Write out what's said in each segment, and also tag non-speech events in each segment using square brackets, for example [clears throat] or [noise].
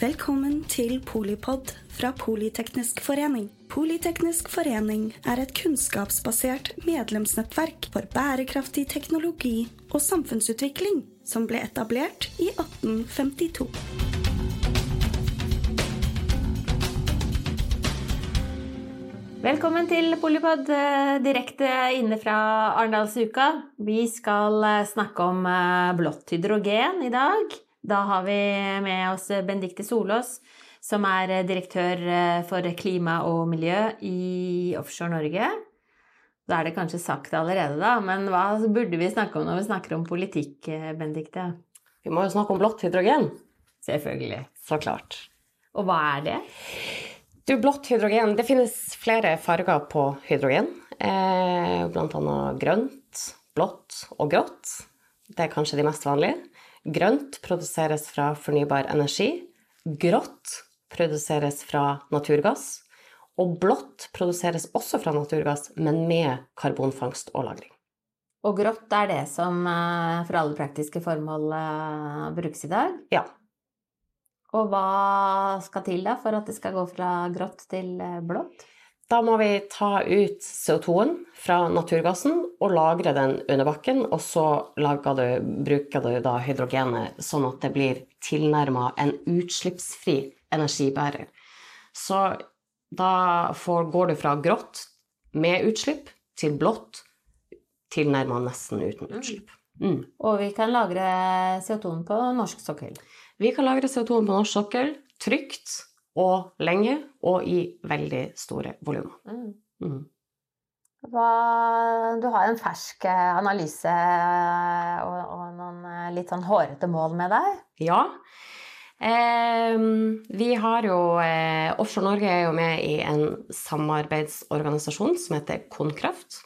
Velkommen til Polipod fra Politeknisk forening. Politeknisk forening er et kunnskapsbasert medlemsnettverk for bærekraftig teknologi og samfunnsutvikling som ble etablert i 1852. Velkommen til Polipod eh, direkte inne fra Arendalsuka. Vi skal eh, snakke om eh, blått hydrogen i dag. Da har vi med oss Bendikte Solås, som er direktør for klima og miljø i Offshore Norge. Da er det kanskje sagt allerede, da, men hva burde vi snakke om når vi snakker om politikk, Bendikte? Vi må jo snakke om blått hydrogen. Selvfølgelig. Så klart. Og hva er det? Du, blått hydrogen Det finnes flere farger på hydrogen. Eh, blant annet grønt, blått og grått. Det er kanskje de mest vanlige. Grønt produseres fra fornybar energi. Grått produseres fra naturgass. Og blått produseres også fra naturgass, men med karbonfangst og -lagring. Og grått er det som eh, for alle praktiske formål eh, brukes i dag? Ja. Og hva skal til da for at det skal gå fra grått til eh, blått? Da må vi ta ut CO2-en fra naturgassen og lagre den under bakken. Og så du, bruker du da hydrogenet sånn at det blir tilnærma en utslippsfri energibærer. Så da får, går du fra grått med utslipp til blått tilnærma nesten uten utslipp. Mm. Og vi kan lagre CO2-en på norsk sokkel? Vi kan lagre CO2-en på norsk sokkel trygt og lenge og i veldig store volumer. Mm. Mm. du har en fersk eh, analyse eh, og, og, noen eh, litt sånn hårete mål med deg? Ja. Eh, vi har jo eh, Offshore Norge er jo med i en samarbeidsorganisasjon som heter Konkraft.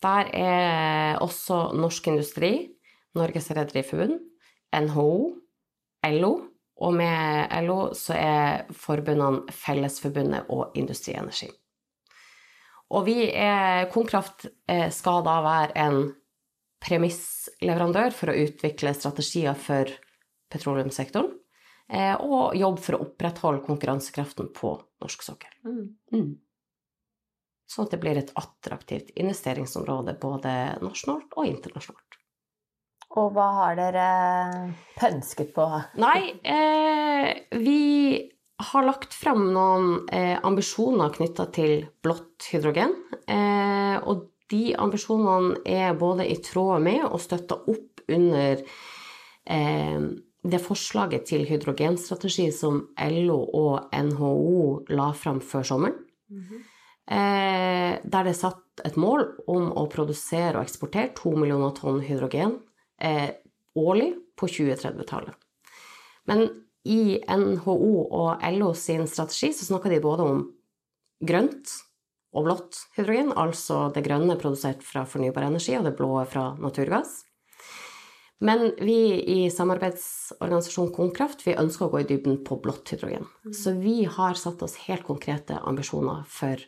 Der er også Norsk Industri, Norges Rederiforbund, NHO, LO, og med LO så er forbundene Fellesforbundet og Industrienergi. Og vi er Konkraft eh, skal da være en premissleverandør for å utvikle strategier for petroleumssektoren. Eh, og jobbe for å opprettholde konkurransekraften på norsk sokkel. Mm. Mm. Sånn at det blir et attraktivt investeringsområde både nasjonalt og internasjonalt. Og hva har dere pønsket på? Nei, eh, vi har lagt fram noen eh, ambisjoner knytta til blått hydrogen. Eh, og de ambisjonene er både i tråd med og støtta opp under eh, det forslaget til hydrogenstrategi som LO og NHO la fram før sommeren. Mm -hmm. der det er satt et mål om å produsere og eksportere to millioner tonn hydrogen eh, årlig på 2030-tallet. Men i NHO og LO sin strategi så snakker de både om grønt og blått hydrogen, altså det grønne produsert fra fornybar energi og det blå fra naturgass. Men vi i samarbeidsorganisasjonen Konkraft vi ønsker å gå i dybden på blått hydrogen. Mm. Så vi har satt oss helt konkrete ambisjoner for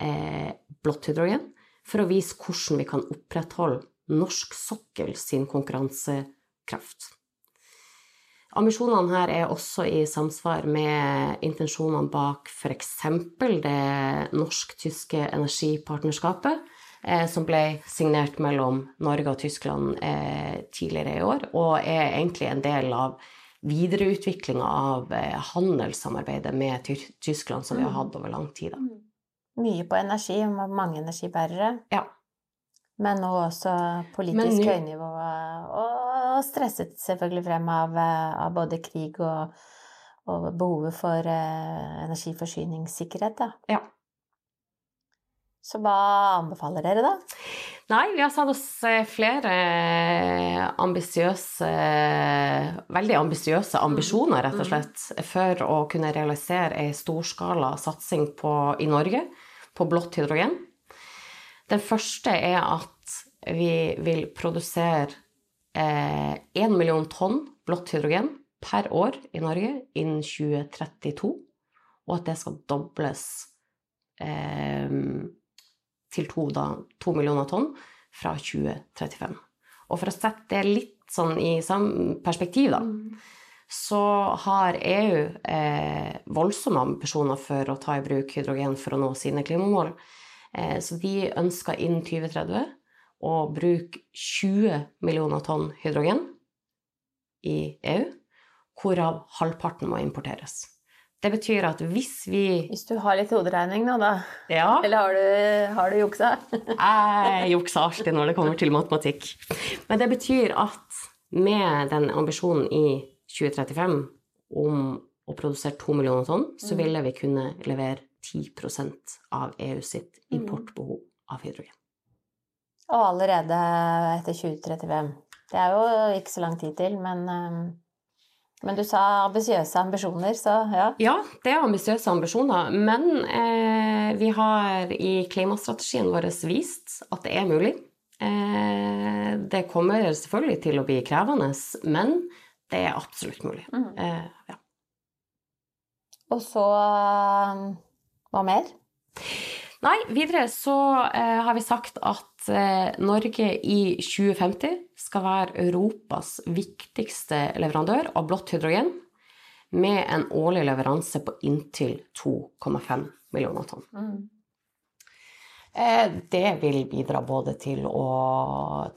eh, blått hydrogen, for å vise hvordan vi kan opprettholde norsk sokkel sin konkurransekraft. Ambisjonene her er også i samsvar med intensjonene bak f.eks. det norsk-tyske energipartnerskapet, eh, som ble signert mellom Norge og Tyskland eh, tidligere i år, og er egentlig en del av videreutviklinga av eh, handelssamarbeidet med Tyskland som vi har hatt over lang tid. Mm. Mye på energi, mange energibærere. Ja. Men nå også politisk høynivå, og stresset selvfølgelig frem av, av både krig og, og behovet for eh, energiforsyningssikkerhet. Da. Ja. Så hva anbefaler dere, da? Nei, vi har satt oss eh, flere ambisiøse Veldig ambisiøse ambisjoner, rett og mm. slett, for å kunne realisere ei storskala satsing på, i Norge på blått hydrogen. Den første er at vi vil produsere én eh, million tonn blått hydrogen per år i Norge innen 2032, og at det skal dobles eh, til to, da, to, millioner tonn fra 2035. Og for å sette det litt sånn i perspektiv, da, så har EU eh, voldsomme ambisjoner for å ta i bruk hydrogen for å nå sine klimamål. Eh, så vi ønsker innen 2030 å bruke 20 millioner tonn hydrogen i EU, hvorav halvparten må importeres. Det betyr at hvis vi Hvis du har litt hoderegning nå, da. Ja. Eller har du, har du juksa? Jeg jukser alltid når det kommer til matematikk. Men det betyr at med den ambisjonen i 2035 om å produsere to millioner tonn, så Mm. ville vi kunne levere 10 av EU sitt Mm. importbehov av hydrogen. Og allerede etter 2035. Det er jo ikke så lang tid til, men, eh, men du sa ambisiøse ambisjoner, så ja. Ja, det er ambisiøse ambisjoner, men eh, vi har i klimastrategien vår vist at det er mulig. Eh, det kommer selvfølgelig til å bli krevende, men det er absolutt mulig. Mm. Eh, ja. Og så eh, Hva mer? Nei, videre så eh, har vi sagt at eh, Norge i 2050 skal være Europas viktigste leverandør av blått hydrogen, med en årlig leveranse på inntil 2,5 millioner tonn. Eh, det vil bidra både til, å,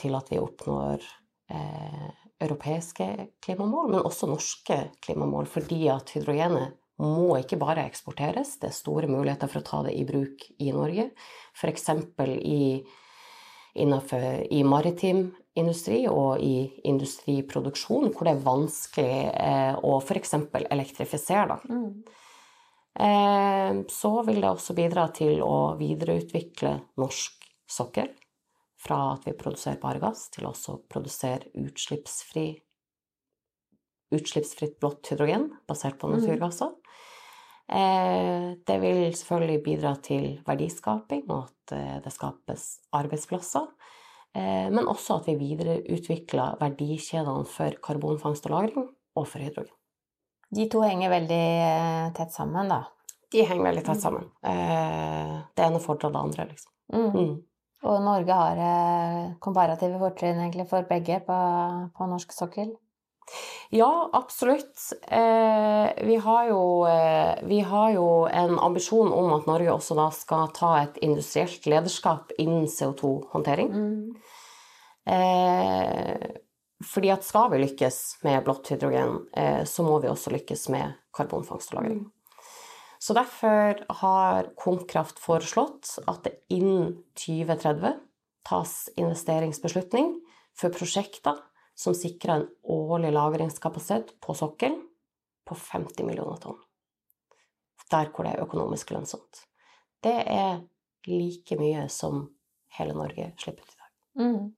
til at vi oppnår eh, europeiske klimamål, men også norske klimamål, fordi at hydrogenet må ikke bare eksporteres, det er store muligheter for å ta det i bruk i Norge. F.eks. I, innenfor, i maritim industri og i industriproduksjon, hvor det er vanskelig eh, å f.eks. elektrifisere. Da. Eh, så vil det også bidra til å videreutvikle norsk sokkel. Fra at vi produserer bare gass, til også å produsere utslippsfri, utslippsfritt blått hydrogen basert på naturgasser. Eh, det vil selvfølgelig bidra til verdiskaping, og at eh, det skapes arbeidsplasser. Eh, men også at vi videreutvikler verdikjedene for karbonfangst og -lagring og for hydrogen. De to henger veldig tett sammen, da. De henger veldig tett sammen. Det ene fordrer det andre, liksom. Mm. Mm. Og Norge har komparative fortrinn egentlig for begge på, på norsk sokkel. Ja, absolutt. Eh, vi, har jo, eh, vi har jo en ambisjon om at Norge også da skal ta et industrielt lederskap innen CO2-håndtering. Eh, fordi at skal vi lykkes med blått hydrogen, eh, så må vi også lykkes med karbonfangst og -lagring. Så derfor har Konkraft foreslått at det innen 2030 tas investeringsbeslutning for prosjekter som sikrer en årlig lagringskapasitet på sokkelen på 50 millioner tonn. Der hvor det er økonomisk lønnsomt. Det er like mye som hele Norge slipper ut i dag. Mm.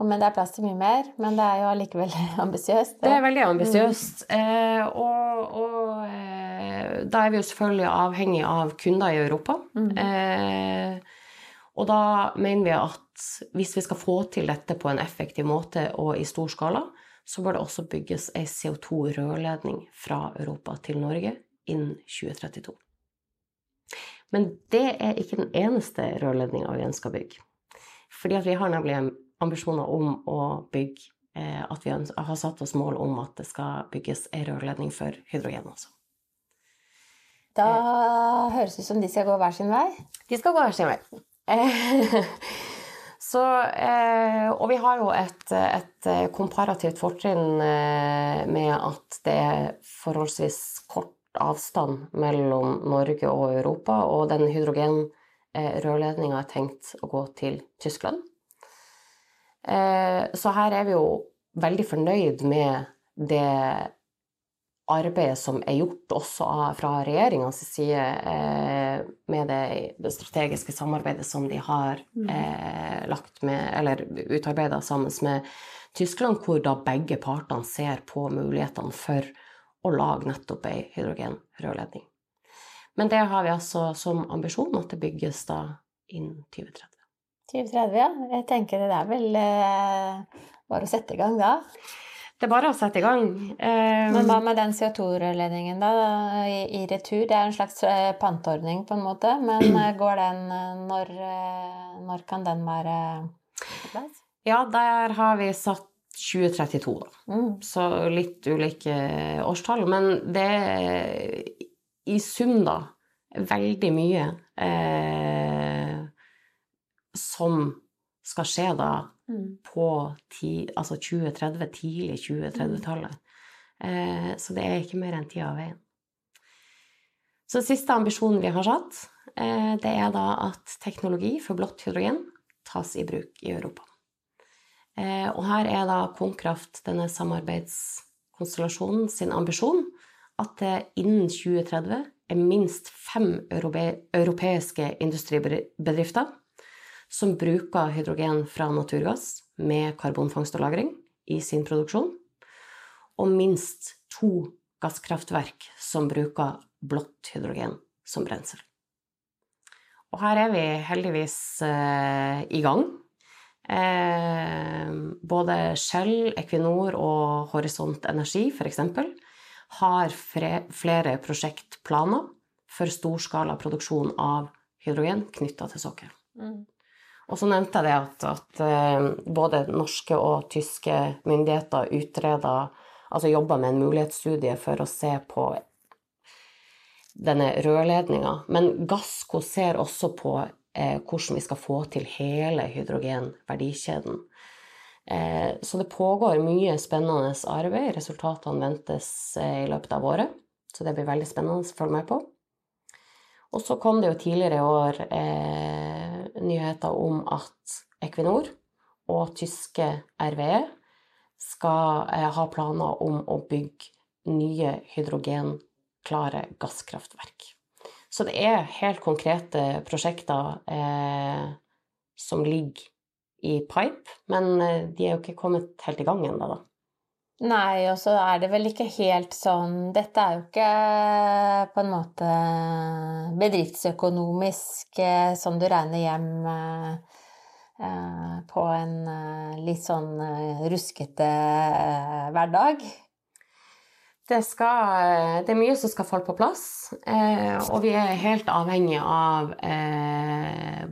Men det er plass til mye mer, men det er jo allikevel [laughs] ambisiøst. Det er veldig ambisiøst. Eh, og og eh, da er vi jo selvfølgelig avhengig av kunder i Europa. Mm. Eh, og da mener vi at hvis vi skal få til dette på en effektiv måte og i stor skala, så bør det også bygges ei CO2-rørledning fra Europa til Norge innen 2032. Men det er ikke den eneste rørledninga vi ønsker å bygge. Fordi vi har nemlig ambisjoner om å bygge eh, At vi har satt oss mål om at det skal bygges ei rørledning for hydrogen også. Da høres det ut som de skal gå hver sin vei. De skal gå hver sin vei. Eh, [laughs] Så, eh, og vi har jo et, et komparativt fortrinn eh, med at det er forholdsvis kort avstand mellom Norge og Europa, og den hydrogenrørledninga er tenkt å gå til Tyskland. Eh, så her er vi jo veldig fornøyd med det arbeidet som er gjort også fra regjeringas side eh, med det, strategiske samarbeidet som de har eh, lagt med, eller utarbeida sammen med Tyskland, hvor da begge partene ser på mulighetene for å lage nettopp ei hydrogenrørledning. Men det har vi altså som ambisjon at det bygges da innen 2030. 2030, ja. Jeg tenker det er vel eh, bare å sette i gang da. Det er bare å sette i gang. Um, Men hva med den CO2-rørledningen, da? I, I, retur? Det er en slags eh, panteordning, på en måte. Men eh, [clears throat] går den når, når kan den være på plass? Ja, der har vi satt 2032, da. Mm. Så litt ulike årstall. Men det er i sum, da, veldig mye eh, som skal skje da Mm. på ti, altså 2030, tidlig 2030-tallet. Eh, så det er ikke mer enn tida av veien. Så siste ambisjonen vi har satt, eh, det er da at teknologi for blått hydrogen tas i bruk i Europa. Eh, og her er da Konkraft, denne samarbeidskonstellasjonen, sin ambisjon at det innen 2030 er minst fem europe europeiske industribedrifter som bruker hydrogen fra naturgass med karbonfangst og -lagring i sin produksjon, og minst to gasskraftverk som bruker blått hydrogen som brensel. Og her er vi heldigvis eh, i gang. Eh, både Shell, Equinor og Horisont Energi f.eks. har flere prosjektplaner for storskala produksjon av hydrogen knytta til sokkelen. Mm. Og så nevnte jeg at, at eh, både norske og tyske myndigheter utreder, altså jobber med en mulighetsstudie for å se på denne rørledninga. Men Gassco ser også på eh, hvordan vi skal få til hele hydrogenverdikjeden. Eh, så det pågår mye spennende arbeid. Resultatene ventes eh, i løpet av året. Så det blir veldig spennende å følge med på. Og så kom det jo tidligere i år eh, nyheter om at Equinor og tyske RVE skal eh, ha planer om å bygge nye hydrogenklare gasskraftverk. Så det er helt konkrete prosjekter eh, som ligger i pipe, men eh, de er jo ikke kommet helt i gang ennå, da. Nei, og så er det vel ikke helt sånn Dette er jo ikke på en måte bedriftsøkonomisk som du regner hjem på en litt sånn ruskete hverdag. Det, skal, det er mye som skal falle på plass, og vi er helt avhengig av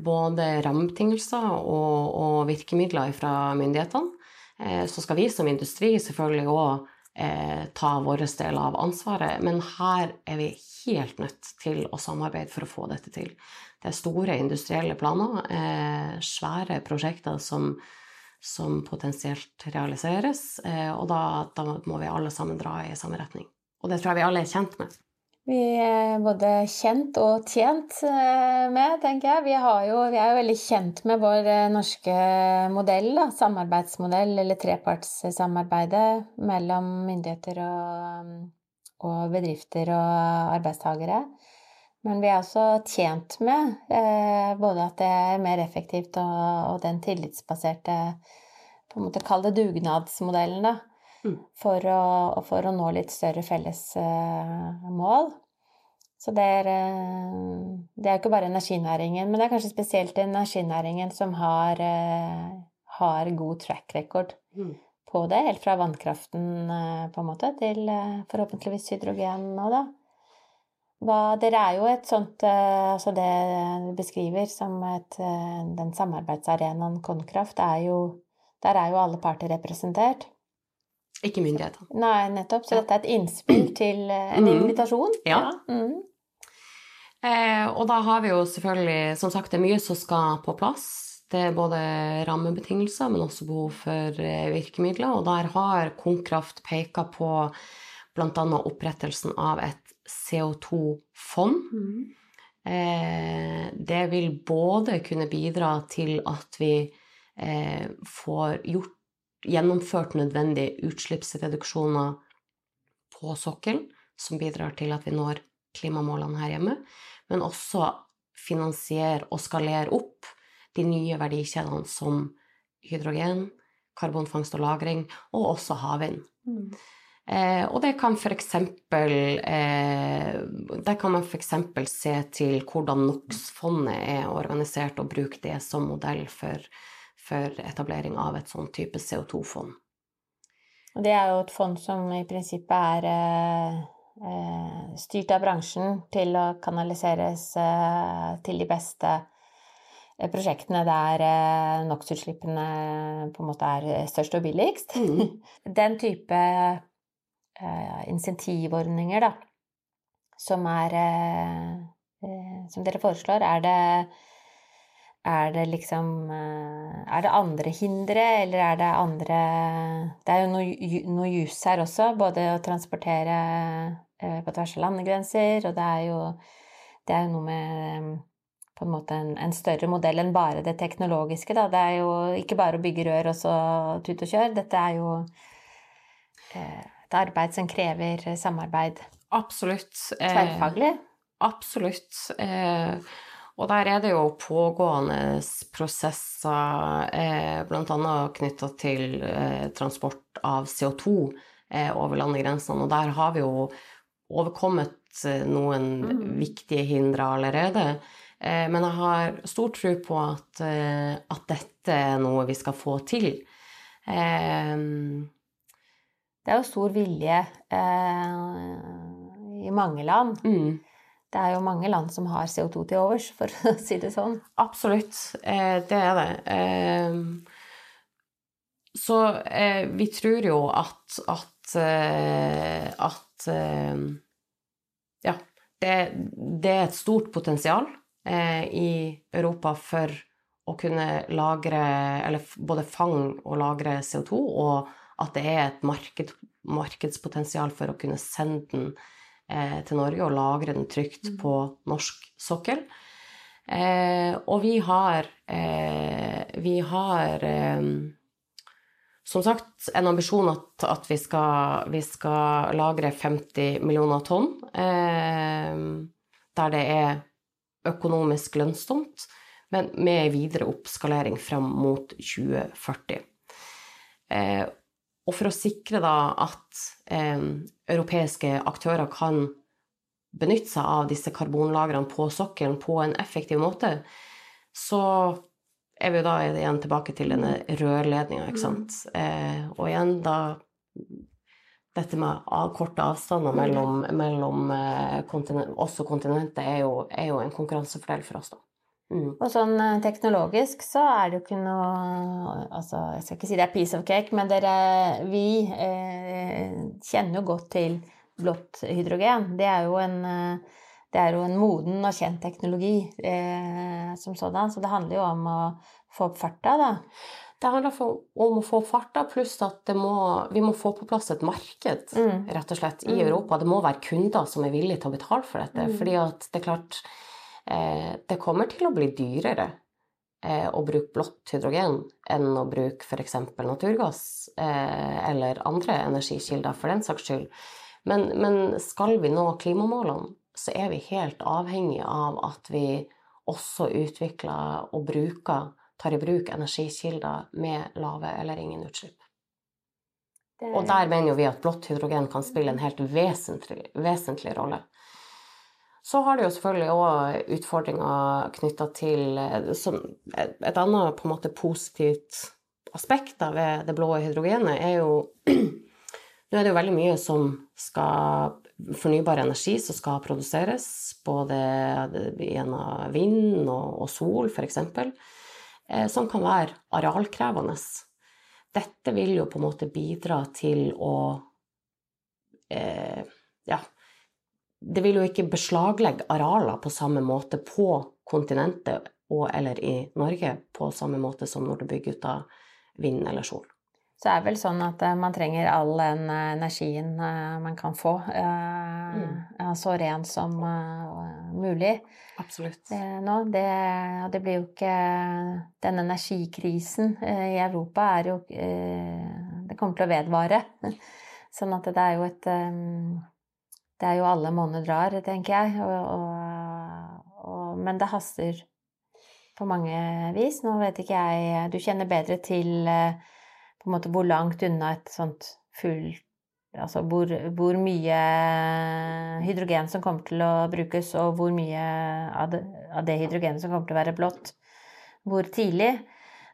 både rammebetingelser og, og virkemidler fra myndighetene. Eh, så skal vi som industri selvfølgelig òg eh, ta vår del av ansvaret, men her er vi helt nødt til å samarbeide for å få dette til. Det er store industrielle planer, eh, svære prosjekter som, som potensielt realiseres, og da, da må vi alle sammen dra i samme retning. Og det tror jeg vi alle er kjent med. Vi er både kjent og tjent eh, med, tenker jeg. Vi, jo, vi er jo veldig kjent med vår eh, norske modell, da, samarbeidsmodell, eller trepartssamarbeidet mellom myndigheter og, og bedrifter og arbeidstakere. Men vi er også tjent med eh, både at det er mer effektivt og, og den tillitsbaserte på en måte Kall det dugnadsmodellen, da. For, å, for, å, nå litt større felles uh, mål. Så det er, uh, det er ikke bare energinæringen, men det er kanskje spesielt energinæringen som har, uh, har god track record mm. på det. Helt fra vannkraften på en måte til forhåpentligvis hydrogen nå, da. Hva, dere er jo et sånt Altså det du beskriver som et, den samarbeidsarenaen Konkraft, er jo Der er jo alle parter representert. Ikke myndighetene. Nei, nettopp. Så dette er et innspill til eh, en mm. invitasjon? Ja. ja. Mm. Eh, og da har vi jo selvfølgelig, som sagt, det er mye som skal på plass. Det er både rammebetingelser, men også behov for eh, virkemidler. Og der har Konkraft peka på bl.a. opprettelsen av et CO2-fond. Mm. Eh, det vil både kunne bidra til at vi eh, får gjort gjennomført nødvendige utslippsreduksjoner på sokkelen, som bidrar til at vi når klimamålene her hjemme, men også finansiere og skalere opp de nye verdikjedene som hydrogen, karbonfangst og -lagring, og også havvind. Mm. Eh, og det kan f.eks. Eh, der kan man f.eks. se til hvordan NOx-fondet er organisert, og bruke det som modell for for etablering av et sånn type CO2-fond. Det er jo et fond som i prinsippet er eh, eh, styrt av bransjen til å kanaliseres eh, til de beste prosjektene der NOx-utslippene på en måte er størst og billigst. Mm. [laughs] Den type insentivordninger, da, som er Som dere foreslår, er det er det liksom Er det andre hindre, eller er det andre Det er jo noe, noe jus her også, både å transportere på tvers av landegrenser, og det er jo, det er jo noe med på en måte en, en, større modell enn bare det teknologiske. Da. Det er jo ikke bare å bygge rør og så tut og kjør. Dette er jo eh, et arbeid som krever samarbeid. Absolutt. Tverrfaglig. Eh, absolutt. Eh, og der er det jo pågående prosesser, eh, bl.a. knytta til eh, transport av CO2 eh, over landegrensene. Og der har vi jo overkommet eh, noen mm. viktige hindre allerede. Men jeg har stor tro på at, at, dette er noe vi skal få til. det er jo stor vilje i mange land. Mm det er jo mange land som har CO2 til overs, for [laughs] å si det sånn. Absolutt. Eh, det er det. Eh, så eh, vi tror jo at at, at Ja. Det, det, er et stort potensial i Europa for å kunne lagre, eller både fange og lagre CO2, og at det er et marked, markedspotensial for å kunne sende den til Norge og lagre den trygt mm. på norsk sokkel. Eh, og vi har eh, Vi har eh, som sagt en ambisjon at, at vi, skal, vi, skal, lagre 50 millioner tonn. Eh, der det er økonomisk lønnsomt, men med videre oppskalering fram mot 2040. Og for å sikre da at eh, europeiske aktører kan benytte seg av disse karbonlagrene på sokkelen på en effektiv måte, så er vi jo da igjen tilbake til denne rørledninga, ikke sant. Eh, og igjen da dette med korte avstander mellom, mellom eh, kontinent, oss og kontinentet er jo, er jo en konkurransefordel for oss, da. Mm. Og sånn eh, teknologisk så er det jo ikke noe Altså, jeg skal ikke si det er piece of cake, men dere Vi eh, kjenner jo godt til blått hydrogen. Det er jo en, eh, det er jo en moden og kjent teknologi eh, som sådan, så det handler jo om å få opp farta, da. Det handler om å få opp farta, pluss at må, vi må få på plass et marked, mm. rett og slett, i mm. Europa. Det må være kunder som er villige til å betale for dette. Mm. fordi at det er klart det kommer til å bli dyrere eh, å bruke blått hydrogen enn å bruke f.eks. naturgass eh, eller andre energikilder, for den saks skyld. Men, men, skal vi nå klimamålene, så er vi helt avhengig av at vi også utvikler og bruker, tar i bruk energikilder med lave eller ingen utslipp. Og der mener vi at blått hydrogen kan spille en helt vesentlig, vesentlig rolle. Så har det jo selvfølgelig òg utfordringer knytta til eh, Et annet på en måte positivt aspekt ved det blå hydrogenet er jo [clears throat] Nå er det jo veldig mye som skal Fornybar energi som skal produseres, både gjennom vind og, og sol, f.eks., eh, som kan være arealkrevende. Dette vil jo på en måte bidra til å eh, ja, det vil jo ikke beslaglegge arealer på samme måte på kontinentet og eller i Norge på samme måte som når du bygger ut av vind eller sol. Så det er vel sånn at eh, man trenger all den eh, energien eh, man kan få, mm. så ren som mulig. Absolutt. Nå, det, det, blir jo ikke Den energikrisen i Europa er jo Det kommer til å vedvare. [laughs] Sånn at det er jo et det er jo alle måneder drar, tenker jeg. Og, og, og, men det haster på mange vis. Nå vet ikke jeg Du kjenner bedre til eh, på en måte hvor langt unna et sånt fullt Altså hvor, hvor, mye hydrogen som kommer til å brukes, og hvor mye av det, av det hydrogenet som kommer til å være blått. Hvor tidlig.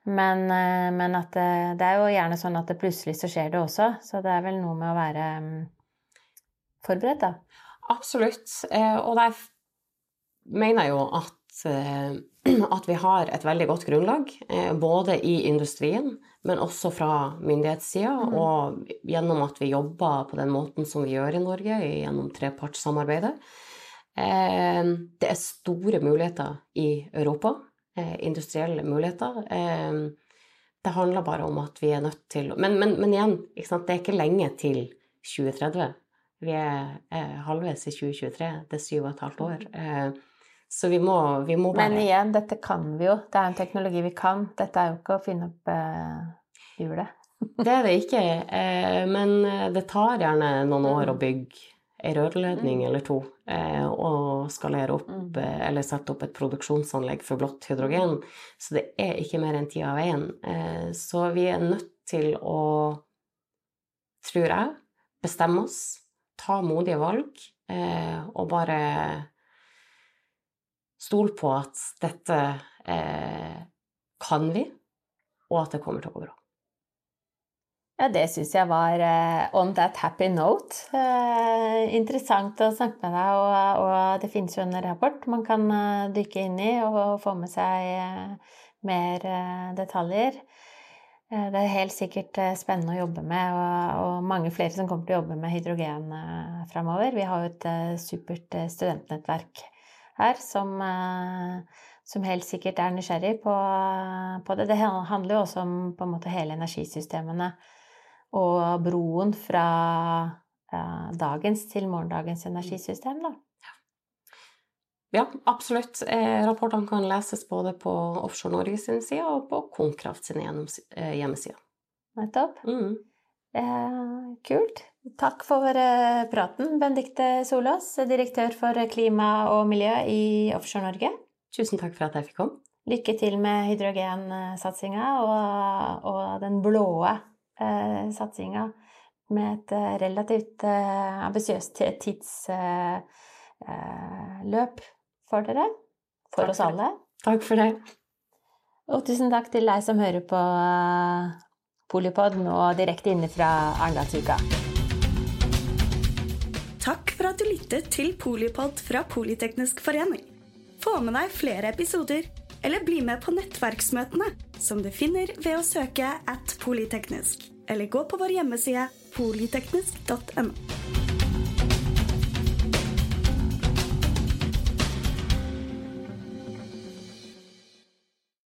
Men, eh, men det, det, er jo gjerne sånn at det plutselig så skjer det også. Så det er vel noe med å være mm, forberedt, da? Absolutt. Eh, og der mener jeg jo at eh, [clears throat] at vi har et veldig godt grunnlag, eh, både i industrien, men også fra myndighetssida, mm. og gjennom at vi jobber på den måten som vi gjør i Norge, gjennom trepartssamarbeidet. Det er store muligheter i Europa, industrielle muligheter. Det handler bare om at vi er nødt til Men, men, men igjen, det er ikke lenge til 2030. Vi er halvveis i 2023. Det er syv og et halvt år. Så vi må, vi må bare Men igjen, dette kan vi jo. Det er en teknologi vi kan. Dette er jo ikke å finne opp eh, hjulet. [laughs] det er det ikke. Eh, men eh, det tar gjerne noen år å bygge ei rørledning mm. eller to eh, og skalere opp mm. Eh, eller sette opp et produksjonsanlegg for blått hydrogen. Så det er ikke mer enn tida av veien. Eh, så vi er nødt til å, tror jeg, bestemme oss, ta modige valg og bare Stol på at dette eh, kan vi, og at det kommer til å gå bra. Ja, det syns jeg var uh, on that happy note. Uh, interessant å snakke med deg, og, og, det finnes jo en rapport man kan uh, dykke inn i og, og få med seg mer detaljer. Det er helt sikkert spennende å jobbe med, og, mange flere som kommer til å jobbe med hydrogen framover. Vi har jo et supert studentnettverk her som, eh, som helt sikkert er nysgjerrig på, på, det. Det handler jo også om på en måte hele energisystemene og broen fra dagens til morgendagens energisystem, da. Ja, absolutt. Eh, rapportene kan leses både på Offshore Norge sin side og på Konkraft sin hjemmeside. Nettopp. Mm. Eh, kult. Takk for eh, praten, Bendikte Solås, direktør for klima og miljø i Offshore Norge. Tusen takk for at jeg fikk komme. Lykke til med hydrogensatsinga og, og, den blåe eh, satsinga med et eh, relativt eh, ambisiøst tidsløp eh, for dere. For oss alle. Takk for det. Og tusen takk til deg som hører på Polipod nå direkte inne fra Arendalsuka. Takk for at du lyttet til Polipod fra Politeknisk forening. Få med deg flere episoder, eller bli med på nettverksmøtene, som du finner ved å søke at polyteknisk, eller gå på vår hjemmeside polyteknisk.no.